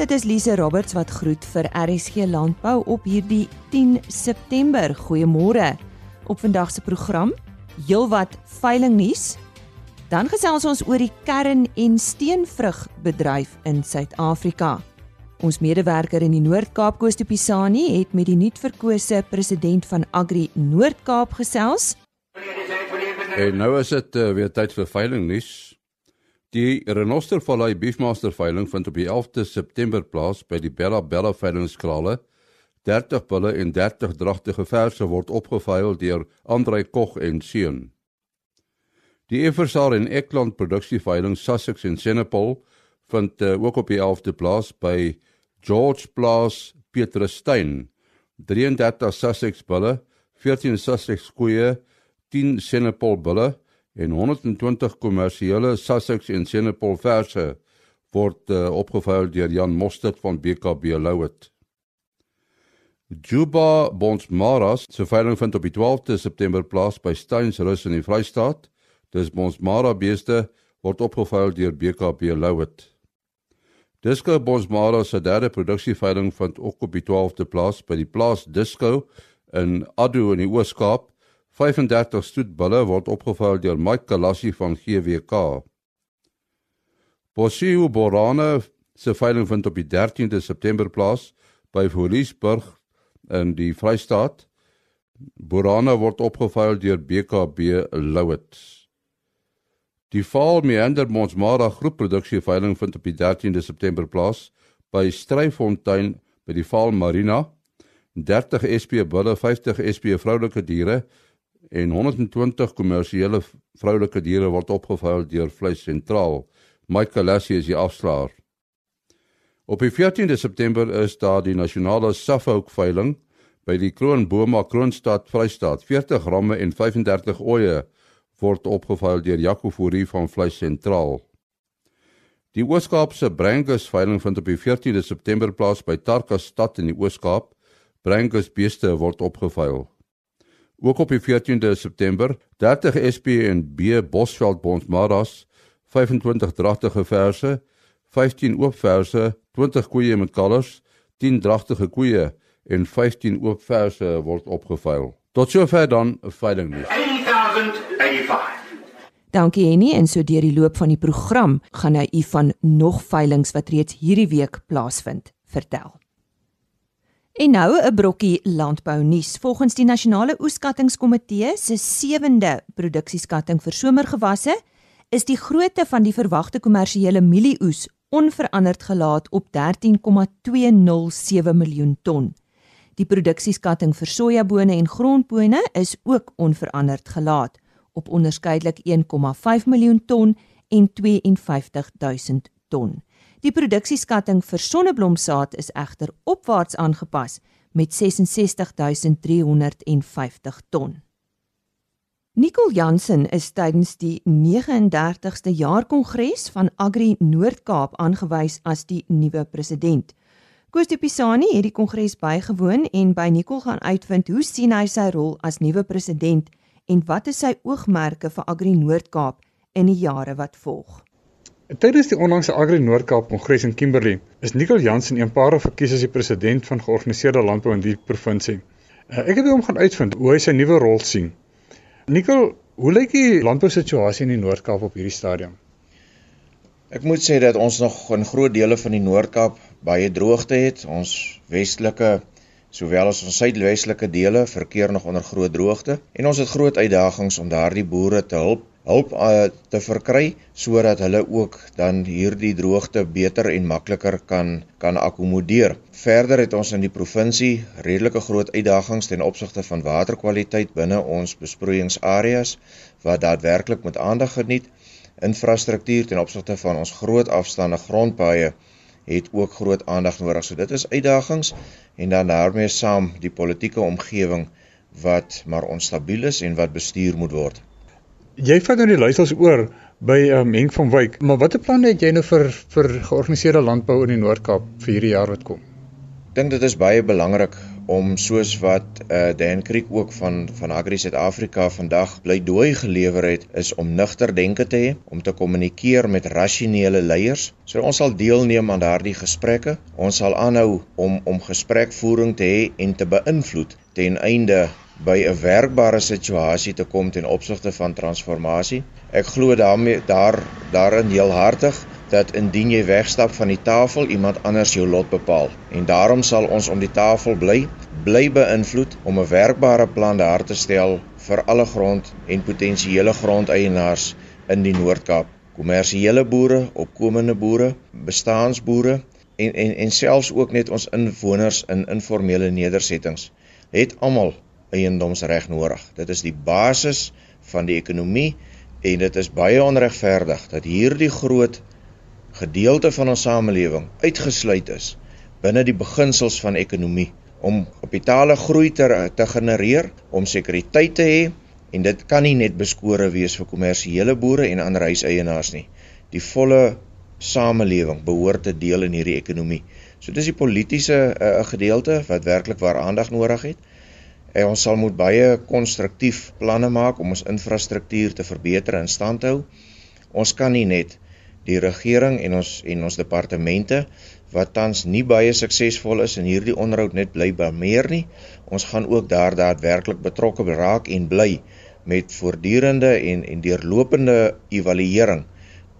Dit is Lise Roberts wat groet vir RSG Landbou op hierdie 10 September. Goeiemôre. Op vandag se program, heelwat veilingnuus. Dan gesels ons oor die kern- en steenvrugbedryf in Suid-Afrika. Ons medewerker in die Noord-Kaap, Koos de Pisani, het met die nuutverkose president van Agri Noord-Kaap gesels. En nou is dit uh, weer tyd vir veilingnuus. Die Renostervallei Beefmaster veiling vind op die 11de September plaas by die Bella Bella veilingskrale. 30 bulle en 30 dragtige verse word opgeveil deur Andrei Kog en seun. Die Eversar en Ekland produksieveiling Sussex en Senepal vind uh, ook op die 11de plaas by George Plaas Petrusstein 33 Sussex bulle, 14 Sussex koeie, 10 Senepal bulle en 120 kommersiële Sussex en Senepal verse word uh, opgeveil deur Jan Mostert van BKB Louet. Juba Bonsmaras se veiling vind op die 12de September plaas by Steins Rus in die Vrystaat. Dis Bonsmara beeste word opgeveil deur BKB Louet. Disco Bosmara se derde produksieveiling vind ook op die 12de plaas by die plaas Disco in Addo in die Oos-Kaap. 35 stoetbulle word opgeveil deur Mike Kalassi van GWK. Bosio Borana se veiling vind op die 13de September plaas by Voliesburg in die Vrystaat. Borana word opgeveil deur BKB Louet. Die Val Meander Monsmara groepproduksie veiling vind op die 13de September plaas by Stryfontein by die Val Marina. 30 SP bulle, 50 SP vroulike diere en 120 kommersiële vroulike diere word opgeveil deur Vleis Sentraal. Michael Lassie is die afslaer. Op die 14de September is daar die nasionale Suffolk veiling by die Kroonboma Kroonstad Vrystaat. 40 ramme en 35 oeye word opgevuil deur Jaco Fourie van Vleis Sentraal. Die Ooskaapse Brangus veiling vind op die 14de September plaas by Tarka stad in die Ooskaap. Brangus beeste word opgevuil. Ook op die 14de September 30 SP en B Bosveld Bonsmaras, 25 dragtige verse, 15 oop verse, 20 koeie met kalvers, 10 dragtige koeie en 15 oop verse word opgevuil. Tot sover dan 'n veiling nuus. 1085. Dankie Henny en so deur die loop van die program gaan hy u van nog veilinge wat reeds hierdie week plaasvind vertel. En nou 'n brokkie landbou nuus. Volgens die Nasionale Oeskattingskomitee se 7de produksieskatting vir somergewasse is die grootte van die verwagte kommersiële mielieoes onveranderd gelaat op 13,207 miljoen ton. Die produksieskatting vir sojabone en grondbone is ook onveranderd gelaat op onderskeidelik 1,5 miljoen ton en 52000 ton. Die produksieskatting vir sonneblomsaad is egter opwaarts aangepas met 66350 ton. Nicole Jansen is tydens die 39ste jaarkongres van Agri Noord-Kaap aangewys as die nuwe president. Koos de Pisani het die kongres bygewoon en by Nicole gaan uitvind hoe sien hy sy rol as nuwe president en wat is sy oogmerke vir Agri Noord-Kaap in die jare wat volg? Tydens die onlangse Agri Noord-Kaap Kongres in Kimberley is Nicole Jansen eenparig verkies as die president van georganiseerde landbou in die provinsie. Eh, ek het hom gaan uitvind hoe hy sy nuwe rol sien. Nicole, hoe lyk die landbousituasie in die Noord-Kaap op hierdie stadium? Ek moet sê dat ons nog in groot dele van die Noord-Kaap baie droogte het. Ons westelike sowel as ons suidwestelike dele verkeer nog onder groot droogte en ons het groot uitdagings om daardie boere te help hulp uh, te verkry sodat hulle ook dan hierdie droogte beter en makliker kan kan akkommodeer. Verder het ons in die provinsie redelike groot uitdagings ten opsigte van waterkwaliteit binne ons besproeiingsareas wat daadwerklik met aandag geniet. Infrastruktuur ten opsigte van ons groot afstande grondpaaie het ook groot aandag nodig. So dit is uitdagings en dan daarmee saam die politieke omgewing wat maar onstabiel is en wat bestuur moet word. Jy vat nou die luisters oor by um, Henk van Wyk, maar watter planne het jy nou vir vir georganiseerde landbou in die Noord-Kaap vir hierdie jaar wat kom? Ek dink dit is baie belangrik om soos wat uh, Dan Creek ook van van Agri Suid-Afrika vandag bly dooi gelewer het is om nugter denke te hê, om te kommunikeer met rasionele leiers. So ons sal deelneem aan daardie gesprekke. Ons sal aanhou om om gesprekvoering te hê en te beïnvloed ten einde by 'n werkbare situasie te kom ten opsigte van transformasie. Ek glo daarmee daar daarin heelhartig dat indien jy wegstap van die tafel, iemand anders jou lot bepaal. En daarom sal ons om die tafel bly, bly beïnvloed om 'n werkbare plan daar te stel vir alle grond en potensiële grondeienaars in die Noord-Kaap. Kommersiële boere, opkomende boere, bestaansboere en en en selfs ook net ons inwoners in informele nedersettings het almal eiendomsreg nodig. Dit is die basis van die ekonomie en dit is baie onregverdig dat hierdie groot gedeelte van ons samelewing uitgesluit is binne die beginsels van ekonomie om kapitale groei te, te genereer, om sekuriteit te hê en dit kan nie net beskore wees vir kommersiële boere en ander huiseienaars nie. Die volle samelewing behoort te deel in hierdie ekonomie. So dis die politieke uh, gedeelte wat werklik waar aandag nodig het. En ons sal moet baie konstruktief planne maak om ons infrastruktuur te verbeter en stand hou. Ons kan nie net die regering en ons en ons departemente wat tans nie baie suksesvol is in hierdie onderhoud net bly by meer nie. Ons gaan ook daar daadwerklik betrokke raak en bly met voortdurende en en deurlopende evaluering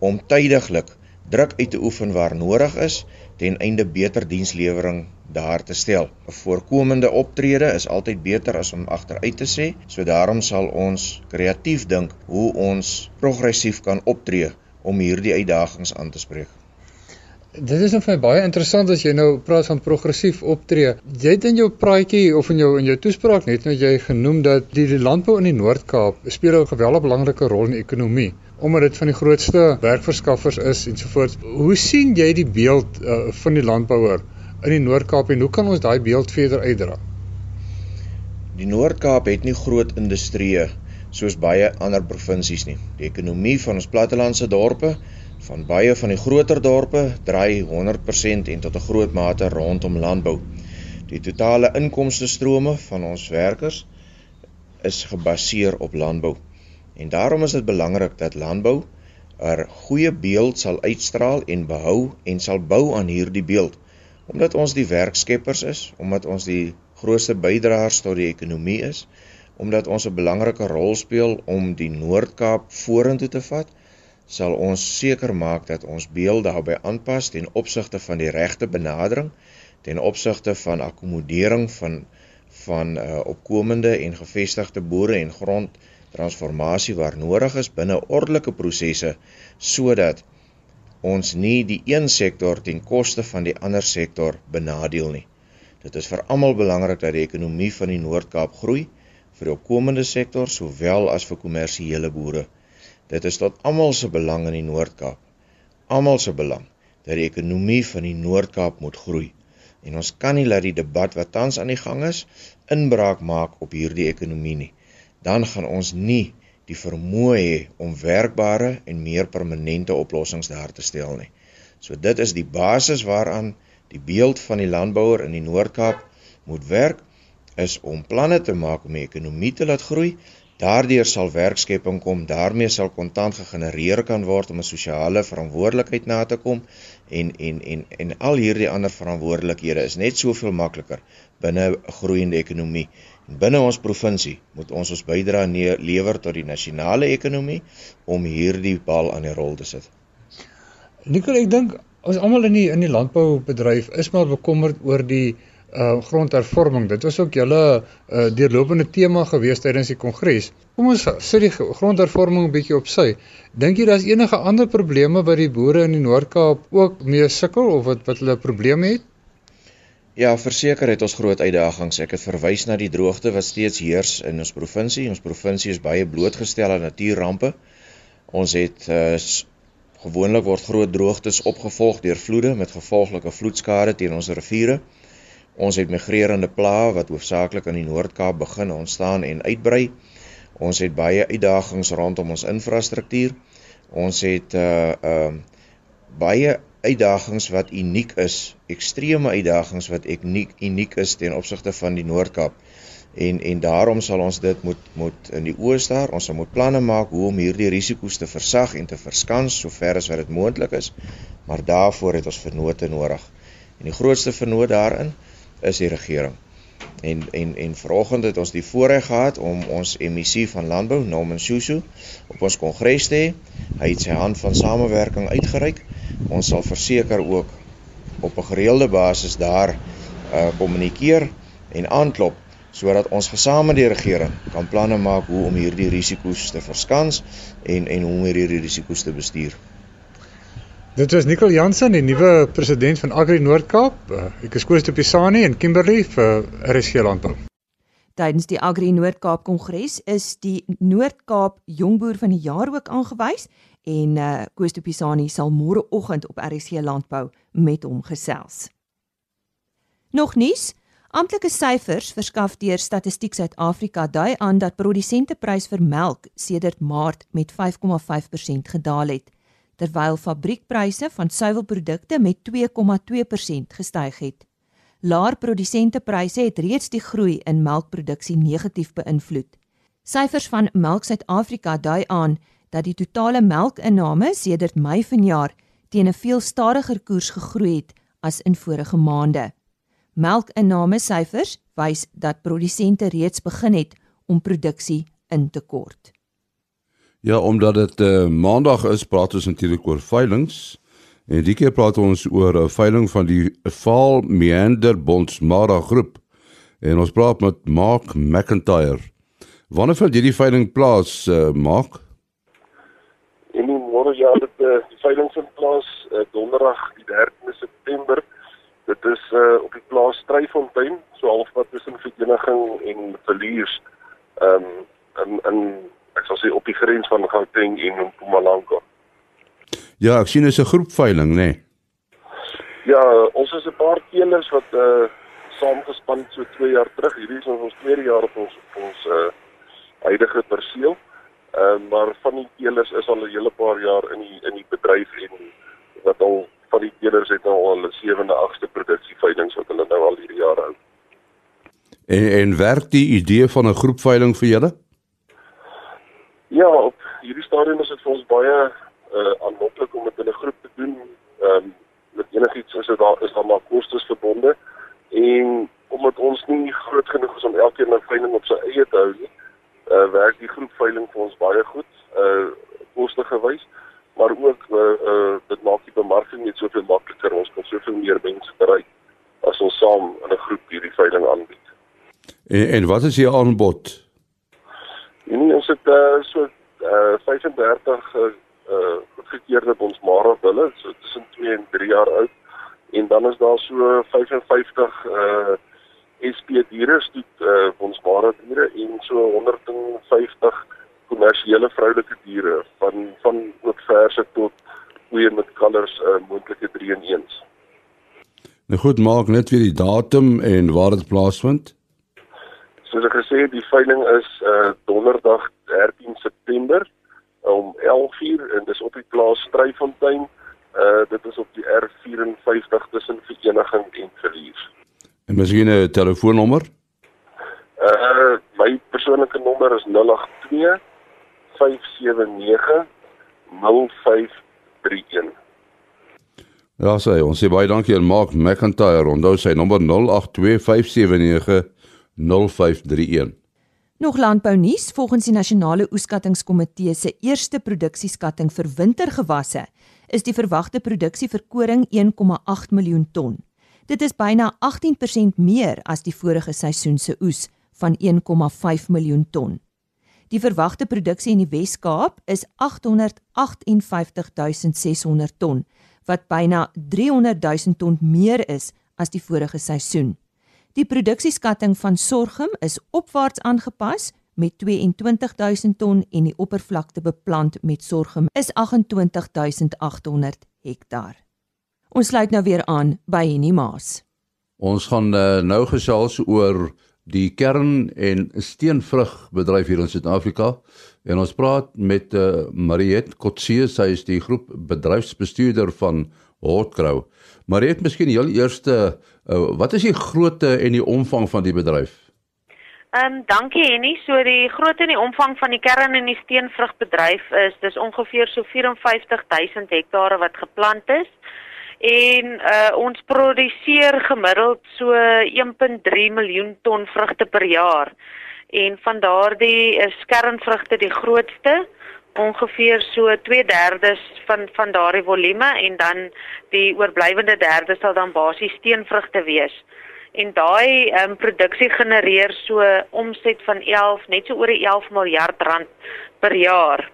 om tydiglik druk uit te oefen waar nodig is ten einde beter dienslewering daar te stel. 'n Voorkomende optrede is altyd beter as om agteruit te sê, so daarom sal ons kreatief dink hoe ons progressief kan optree om hierdie uitdagings aan te spreek. Dit is nou vir my baie interessant as jy nou praat van progressief optree. Jy het in jou praatjie of in jou in jou toespraak net nou jy genoem dat die, die landbou in die Noord-Kaap speel 'n geweldig belangrike rol in die ekonomie omdat dit van die grootste werkverskaffers is ensovoorts. Hoe sien jy die beeld uh, van die landbouer in die Noord-Kaap en hoe kan ons daai beeld verder uitdra? Die Noord-Kaap het nie groot industrieë soos baie ander provinsies nie. Die ekonomie van ons plattelandse dorpe, van baie van die groter dorpe, draai 100% en tot 'n groot mate rondom landbou. Die totale inkomste strome van ons werkers is gebaseer op landbou. En daarom is dit belangrik dat landbou 'n goeie beeld sal uitstraal en behou en sal bou aan hierdie beeld. Omdat ons die werkskeppers is, omdat ons die grootste bydraers tot die ekonomie is omdat ons 'n belangrike rol speel om die Noord-Kaap vorentoe te vat, sal ons seker maak dat ons beeld daarbey aanpas ten opsigte van die regte benadering, ten opsigte van akkommodering van van uh, opkomende en gevestigde boere en grondtransformasie waar nodig is binne ordelike prosesse sodat ons nie die een sektor ten koste van die ander sektor benadeel nie. Dit is vir almal belangrik dat die ekonomie van die Noord-Kaap groei vir die opkomende sektor sowel as vir kommersiële boere. Dit is tot almal se belang in die Noord-Kaap. Almal se belang dat die ekonomie van die Noord-Kaap moet groei. En ons kan nie laat die debat wat tans aan die gang is inbraak maak op hierdie ekonomie nie. Dan gaan ons nie die vermoë hê om werkbare en meer permanente oplossings daar te stel nie. So dit is die basis waaraan die beeld van die landbouer in die Noord-Kaap moet werk is om planne te maak om die ekonomie te laat groei. Daardeur sal werkskepping kom, daarmee sal kontant gegenereer kan word om 'n sosiale verantwoordelikheid na te kom en en en en al hierdie ander verantwoordelikhede is net soveel makliker binne 'n groeiende ekonomie. Binne ons provinsie moet ons ons bydra lewer tot die nasionale ekonomie om hierdie bal aan die rol te sit. Nikkel, ek dink ons almal in die in die landboubedryf is maar bekommerd oor die uh grondhervorming. Dit was ook julle uh deurlopende tema gewees tydens die kongres. Kom ons sit die grondhervorming 'n bietjie op sy. Dink jy daar's enige ander probleme by die boere in die Noord-Kaap ook mee sukkel of wat wat hulle probleme het? Ja, verseker het ons groot uitdagings. Ek het verwys na die droogte wat steeds heers in ons provinsie. Ons provinsie is baie blootgestel aan natuurrampe. Ons het uh gewoonlik word groot droogtes opgevolg deur vloede met gevolglike vloedskade teen ons riviere. Ons het migrerende plaae wat hoofsaaklik in die Noord-Kaap begin ontstaan en uitbrei. Ons het baie uitdagings rondom ons infrastruktuur. Ons het uh uh baie uitdagings wat uniek is, ekstreme uitdagings wat uniek uniek is ten opsigte van die Noord-Kaap. En en daarom sal ons dit moet moet in die oë staar. Ons moet planne maak hoe om hierdie risiko's te versag en te verskans sover as wat dit moontlik is. Maar daarvoor het ons vennote nodig. En die grootste vennoot daarin is die regering. En en en vanoggend het ons die voorreg gehad om ons emissie van landbou, Norman Susu, op ons kongres te hê. Hy het sy hand van samewerking uitgereik. Ons sal verseker ook op 'n gereelde basis daar uh kommunikeer en aanklop sodat ons gesame die regering kan planne maak hoe om hierdie risiko's te verskans en en hoe om hierdie risiko's te bestuur. Dit is Nicol Jansen, die nuwe president van Agri Noord-Kaap. Uh, ek is Koos de Pisani in Kimberley vir RSG Landbou. Tydens die Agri Noord-Kaap Kongres is die Noord-Kaap Jongboer van die Jaar ook aangewys en uh, Koos de Pisani sal môreoggend op RSG Landbou met hom gesels. Nog nuus? Amptelike syfers verskaf deur Statistiek Suid-Afrika dui aan dat produsenteprys vir melk sedert Maart met 5,5% gedaal het, terwyl fabriekpryse van suiwelprodukte met 2,2% gestyg het. Laer produsentepryse het reeds die groei in melkproduksie negatief beïnvloed. Syfers van Melk Suid-Afrika dui aan dat die totale melkinname sedert Mei vanjaar teen 'n veel stadiger koers gegroei het as in vorige maande. Melkinname syfers wys dat produsente reeds begin het om produksie in te kort. Ja, omdat dit uh, maandag is, praat ons natuurlik oor veilinge. En die keer praat ons oor 'n veiling van die Vaal Meander Bondsmara groep. En ons praat met Mark McIntyre. Wanneer vind hierdie veiling plaas, uh, Mark? En môre ja, dit uh, die veiling vind plaas uh, donderdag die 13de September Dit is uh op die plaas Stryfontein, so halfpad tussen Vereniging en Verliers. Ehm um, in in ek sal sê op die grens van Gauteng en Mpumalanga. Ja, ek sien is 'n groepveiling, nê. Nee. Ja, ons is 'n paar teelers wat uh saamgespan so 2 jaar terug. Hierdie is ons tweede jaar op ons op ons uh huidige perseel. Ehm uh, maar van die teelers is al 'n hele paar jaar in die in die bedryf en wat al van die teelers het nou al 'n 7de, 8ste produksieveilings wat hulle nou al hierdie jaar hou. En en werk die idee van 'n groepveiling vir julle? Ja, op hierdie stadium is dit vir ons baie uh aanloklik om dit in 'n groep te doen. Ehm um, met enigiets is dit daar is daar maar kostes verbonde en omdat ons nie groot genoeg is om elkeen 'n veiling op sy eie te hou nie, uh werk die groepveiling vir ons baie goed, uh koste gewys maar ook uh, uh dit maak die bemarking net soveel makliker. Ons kan soveel meer mense bereik as ons saam in 'n groep hierdie veiling aanbied. En en wat is die aanbod? Nee, ons het uh, so uh 35 uh goedgekeurde bonsmara bulle, so tussen 2 en 3 jaar oud. En dan is daar so 55 uh SP diere, stoet uh bonsmara diere en so 150 kommersiële vroulike diere van van ook verse tot koeie met kalvers uh, moontlike 3 in 1s. Nou goed, maak net weer die datum en waar dit plaasvind. Soos ek gesê het, die veiling is uh donderdag 13 September om 11:00 en dis op die plaas Stryfontein. Uh dit is op die R54 tussen Vereniging en Verlies. En miskien 'n telefoonnommer? Uh my persoonlike nommer is 082 5790531. Ja, sê ons sê baie dankie aan Mark McIntyre. Onthou sy nommer 0825790531. Nog landbou nuus, volgens die Nasionale Oeskattingskomitee se eerste produksieskatting vir wintergewasse, is die verwagte produksie vir koring 1,8 miljoen ton. Dit is byna 18% meer as die vorige seisoen se oes van 1,5 miljoen ton. Die verwagte produksie in die Wes-Kaap is 858600 ton, wat byna 300000 ton meer is as die vorige seisoen. Die produksieskatting van sorghum is opwaarts aangepas met 22000 ton en die oppervlakte beplant met sorghum is 28800 hektaar. Ons sluit nou weer aan by Henny Maas. Ons gaan uh, nou gesels oor die kern en steenvrugbedryf hier in Suid-Afrika en ons praat met uh, Mariet Kotse sy is die groep bedryfsbestuurder van Hotgrow. Maar net miskien heel eerste uh, wat is die grootte en die omvang van die bedryf? Ehm um, dankie Henny. So die grootte en die omvang van die kern en die steenvrugbedryf is dis ongeveer so 54000 hektare wat geplant is. En uh ons produseer gemiddeld so 1.3 miljoen ton vrugte per jaar. En van daardie is kernvrugte die grootste ongeveer so 2/3 van van daardie volume en dan die oorblywende derde sal dan basies steenvrugte wees. En daai um, produksie genereer so omset van 11 net so oor die 11 miljard rand per jaar.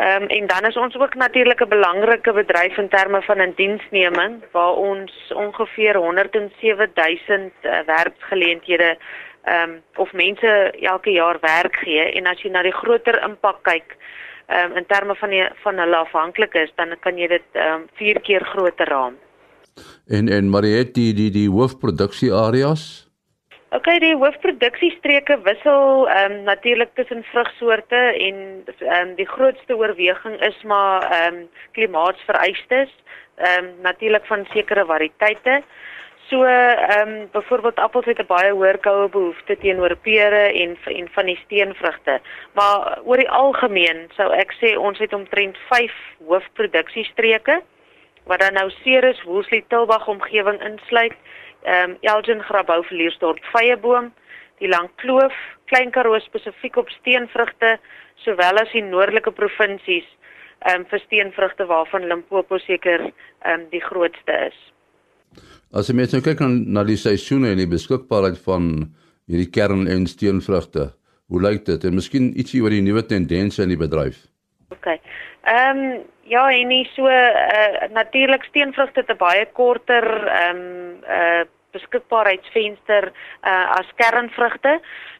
Ehm um, en dan is ons ook natuurlik 'n belangrike bedryf in terme van 'n diensneming waar ons ongeveer 107000 uh, werksgeleenthede ehm um, of mense elke jaar werk gee en as jy na die groter impak kyk ehm um, in terme van die van hulle afhanklik is dan kan jy dit ehm um, vier keer groter raam. En en Mariet die die die hoofproduksie areas OK, die hoofproduksiestreke wissel ehm um, natuurlik tussen vrugsoorte en ehm um, die grootste oorweging is maar ehm um, klimaatsvereistes, ehm um, natuurlik van sekere variëteite. So ehm um, byvoorbeeld appels het 'n baie hoër koue behoefte teenoor pere en en van die steenvrugte. Maar oor die algemeen sou ek sê ons het omtrent 5 hoofproduksiestreke wat dan nou Ceres, Woolsley, Tilbag omgewing insluit ehm um, Elgin Grabouw Verliersdorp Vyeboom, die Lang Kloof, Klein Karoo spesifiek op steenvrugte, sowel as die noordelike provinsies ehm um, vir steenvrugte waarvan Limpopo seker ehm um, die grootste is. As jy mens nou kyk na die seisoene en die beskikbaarheid van hierdie kern en steenvrugte, hoe lyk dit? En miskien ietsie oor die nuwe tendense in die bedryf. OK. Ehm um, Ja, en nie so uh, natuurlik steenvrugte te baie korter ehm um, uh beskikbaarheidsvenster uh as kernvrugte.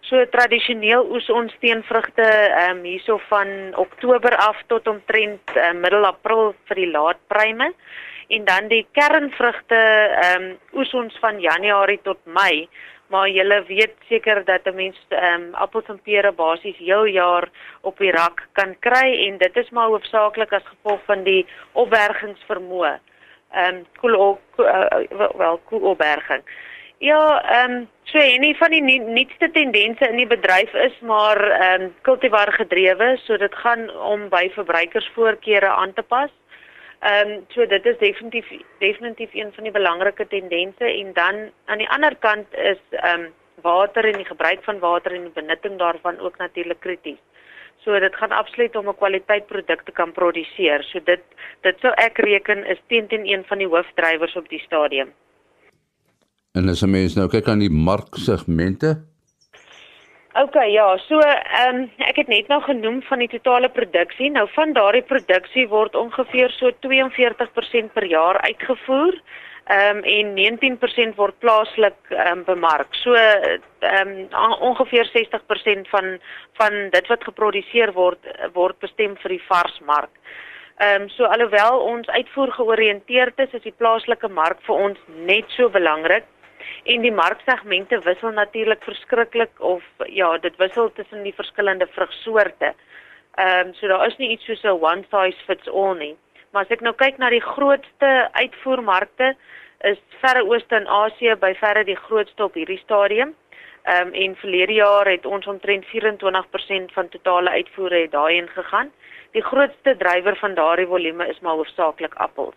So tradisioneel oes ons steenvrugte ehm um, hierso van Oktober af tot omtrent uh, middel April vir die laatpryme. En dan die kernvrugte ehm um, oes ons van Januarie tot Mei maar julle weet seker dat 'n mens ehm um, appels en pere basies heel jaar op die rak kan kry en dit is maar hoofsaaklik as gevolg van die opbergingsvermoë. Ehm um, koel uh, wel koel cool opberging. Ja, ehm um, so enige van die nuutste tendense in die bedryf is maar ehm um, kultivar gedrewe, so dit gaan om by verbruikersvoorkeure aan te pas. Ehm um, so dit is definitief definitief een van die belangrike tendense en dan aan die ander kant is ehm um, water en die gebruik van water en die benutting daarvan ook natuurlik krities. So dit gaan absoluut om 'n kwaliteit produk te kan produseer. So dit dit sou ek reken is teen teen een van die hoofdrywers op die stadium. En as 'n mens nou kyk aan die marksegmente, OK, ja, so ehm um, ek het net nou genoem van die totale produksie. Nou van daardie produksie word ongeveer so 42% per jaar uitgevoer. Ehm um, en 19% word plaaslik ehm um, bemark. So ehm um, ongeveer 60% van van dit wat geproduseer word word bestem vir die varsmark. Ehm um, so alhoewel ons uitvoer georiënteerd is, is die plaaslike mark vir ons net so belangrik en die marksegmente wissel natuurlik verskriklik of ja, dit wissel tussen die verskillende vrugsoorte. Ehm um, so daar is nie iets soos 'n one size fits all nie. Maar as ek nou kyk na die grootste uitvoermarkte is Verre Ooste en Asië by verre die grootste op hierdie stadium. Ehm um, en verlede jaar het ons omtrent 24% van totale uitvoere daarin gegaan. Die grootste drywer van daardie volume is maar hoofsaaklik appels.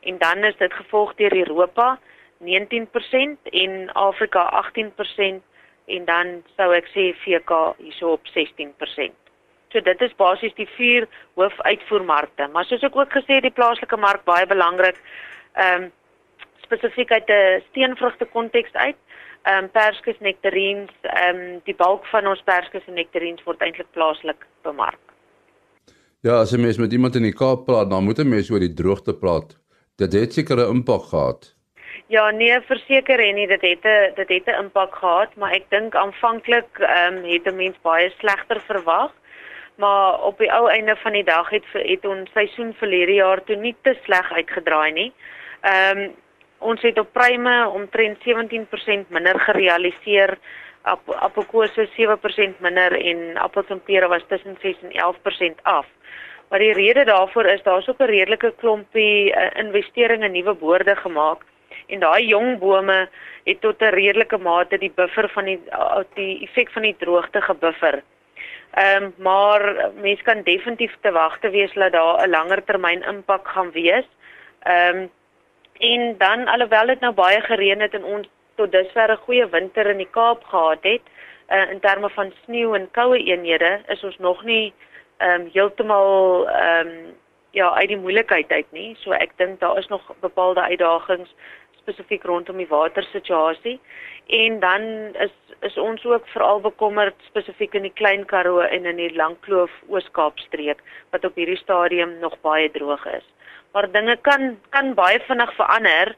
En dan is dit gevolg deur Europa 19% en Afrika 18% en dan sou ek sê VK hierso op 16%. So dit is basies die vier hoofuitvoermarkte, maar soos ek ook gesê die plaaslike mark baie belangrik. Ehm um, spesifiek uit 'n steenvrugte konteks uit. Ehm um, perskes, nektarines, ehm um, die bulk van ons perskes en nektarines word eintlik plaaslik bemark. Ja, as jy mens met iemand in die Kaap praat, dan moet 'n mens oor die droogte praat. Dit het seker 'n impak gehad. Ja, nee, verseker en nie dit het 'n dit het 'n impak gehad, maar ek dink aanvanklik ehm um, het 'n mens baie slegter verwag. Maar op die ou einde van die dag het het ons seisoen verlede jaar toe nie te sleg uitgedraai nie. Ehm um, ons het op pryme omtrent 17% minder gerealiseer. Ap appelkose 7% minder en appels en pere was tussen 6 en 11% af. Maar die rede daarvoor is daar's ook 'n redelike klompie uh, investering in nuwe boorde gemaak en daai jong bome het tot 'n redelike mate die buffer van die uh, die effek van die droogte gebuffer. Ehm um, maar mense kan definitief te wagte wees dat daar 'n langer termyn impak gaan wees. Ehm um, en dan alhoewel dit nou baie gereën het en ons tot dusver 'n goeie winter in die Kaap gehad het, uh, in terme van sneeu en koue eenhede, is ons nog nie ehm um, heeltemal ehm um, ja, uit die moeilikheid uit nie. So ek dink daar is nog bepaalde uitdagings spesifiek rondom die watersituasie. En dan is is ons ook veral bekommerd spesifiek in die Klein Karoo en in die Langkloof Oos-Kaap streek wat op hierdie stadium nog baie droog is. Maar dinge kan kan baie vinnig verander.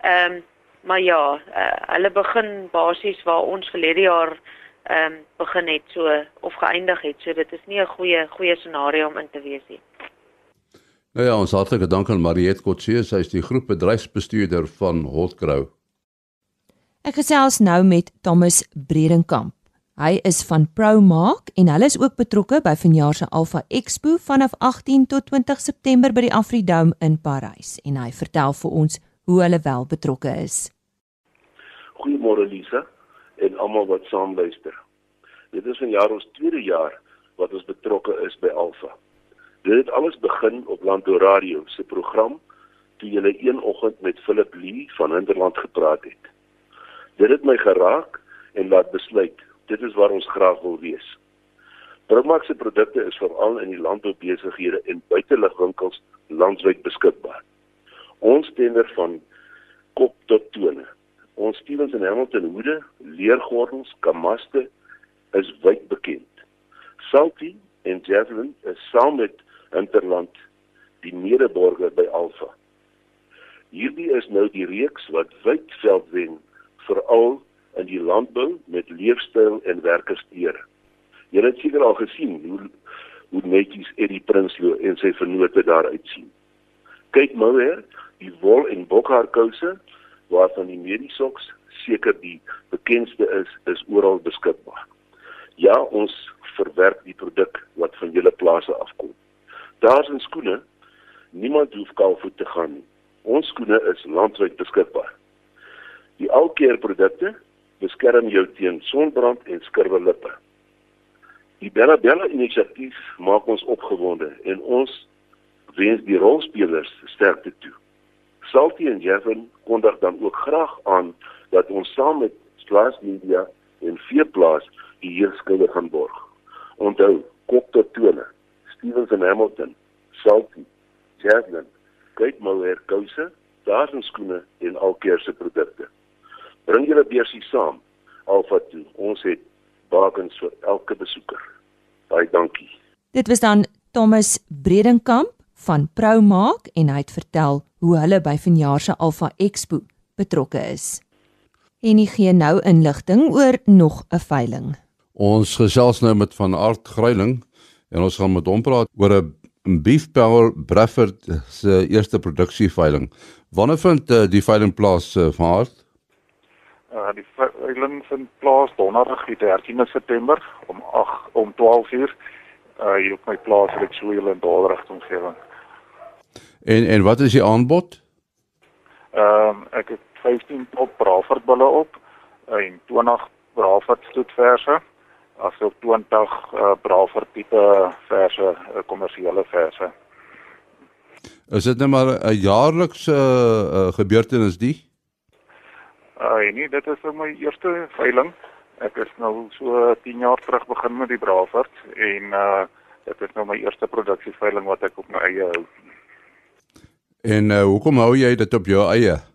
Ehm um, maar ja, uh, hulle begin basies waar ons verlede jaar ehm um, begin het so of geëindig het. So dit is nie 'n goeie goeie scenario om in te wees nie. Nou ja, ons hartlike dank aan Mariet Kotse, sy is die groepbedryfsbestuurder van Hotgrow. Ek gesels nou met Thomas Bredenkamp. Hy is van ProMark en hulle is ook betrokke by vanjaar se Alpha Expo vanaf 18 tot 20 September by die Afridome in Parys en hy vertel vir ons hoe hulle wel betrokke is. Goeiemôre Lisa en almal wat saam luister. Dit is vanjaar ons tweede jaar wat ons betrokke is by Alpha. Dit het alles begin op Lando Radio se program toe jy een oggend met Philip Lee van Hinterland gepraat het. Dit het my geraak en laat besluit dit is waar ons graag wil wees. Brugmax se produkte is veral in die landboubesighede en buiteligwinkels landwyd beskikbaar. Ons tender van kop tot tone. Ons Stevens en Hamilton hoede, leergordels, kamaste is wyd bekend. Salty en Javelin is saam met Interland die medeborger by Alpha. Hierdie is nou die reeks wat wyd veld wen veral in die landbou met leefstyl en werkersteure. Jy het seker al gesien hoe hoe netjies Eddie Prinsloo en sy vennote daar uitsien. Kyk maar weer, die wol en bokhaar kouse waarvan die Medisox seker die bekendste is, is oral beskikbaar. Ja, ons verwerk die produk wat van julle plase afkom. Daar's 'n skoene. Niemand hoef kaalvoet te gaan nie. Ons skoene is landwyd beskikbaar. Die alkeer produkte beskerm jou teen sonbrand en skurwe lippe. Die Bella Bella inisiatief maak ons opgewonde en ons wens die rolspelers sterkte toe. Salty en Jevon kondig dan ook graag aan dat ons saam met Slaas Media en Veeplaas die heerskappe gaan borg. Onthou, kop tot tone. Stevens en Hamilton, Salty, kyk maar weer kouse, daar's ons skoene en alkeer se produkte. Bring julle beursie saam. Alfa toe. Ons het bakens vir elke besoeker. Baie dankie. Dit was dan Thomas Bredenkamp van ProMark en hy het vertel hoe hulle by vanjaar se Alfa Expo betrokke is. En hy gee nou inligting oor nog 'n veiling. Ons gesels nou met van Art Gryiling en ons gaan met hom praat oor 'n Beef Power Bradford se eerste produksieveiling. Wanneer vind uh, die veiling plaas uh, van Art? Uh die veiling vind plaas donderdag die 13de September om 8 om 12 uur uh hier op my plaas in Rexwil in Dordrecht omgewing. En en wat is die aanbod? Ehm um, ek het 15 top Bravard bulle op en 20 Bravard stoetverse asook 20 uh, Bravard tipe verse uh, kommersiële verse. Is dit net nou maar 'n jaarlikse uh, gebeurtenis die? Uh nee, dit is nou my eerste veiling. Ek is nou so 10 jaar terug begin met die Bravard en uh dit is nou my eerste produksieveiling wat ek op my eie hou. En uh hoekom hou jy dit op jou eie?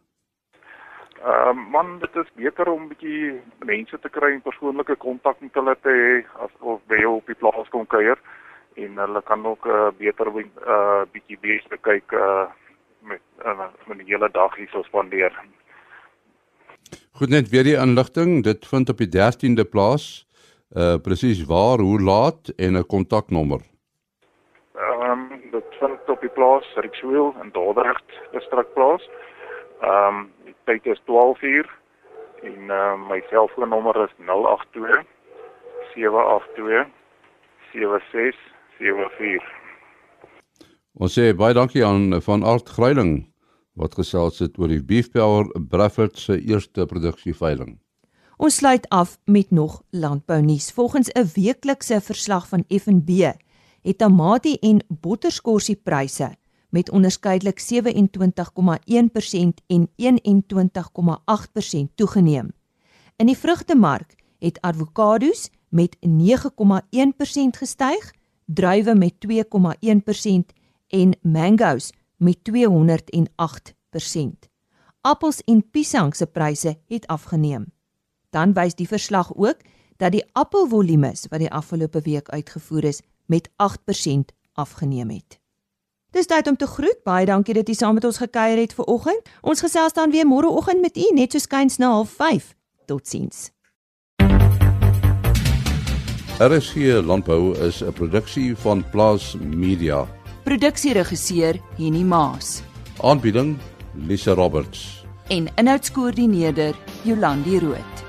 Uh man, dit is beter om 'n bietjie mense te kry en persoonlike kontak met hulle te hê as of by jou op die plaas kom kuier en hulle kan ook uh beter uh bietjie beter kyk uh met uh, met die hele dag hier so spandeer. Goed net weer die inligting, dit vind op die 13de plaas. Uh presies waar, hoe laat en 'n kontaknommer. Ehm um, dit vind op die plaas Rixwil in Dordrecht distrik plaas. Ehm um, die tyd is 12 uur en uh, my selfoonnommer is 082 782 7674. Ons sê baie dankie aan van Art Greiling wat gesels het oor die Beef Power Bradford se eerste produksieveiling. Ons sluit af met nog landbounuus. Volgens 'n weeklikse verslag van F&B het tamatie en botterskorsie pryse met onderskeidelik 27,1% en 21,8% toegeneem. In die vrugtemark het avokado's met 9,1% gestyg, druiwe met 2,1% en mango's met 208%. Appels en piesang se pryse het afgeneem. Dan wys die verslag ook dat die appelvolumes wat die afgelope week uitgevoer is met 8% afgeneem het. Dis tyd om te groet. Baie dankie dat jy saam met ons gekuier het vanoggend. Ons gesels dan weer môreoggend met u net so skuins na 05:30. Totsiens. RSG Landbou is 'n produksie van Plaas Media. Produksieregisseur Henny Maas. Aanbieding Lisa Roberts. En inhoudskoördineerder Jolandi Root.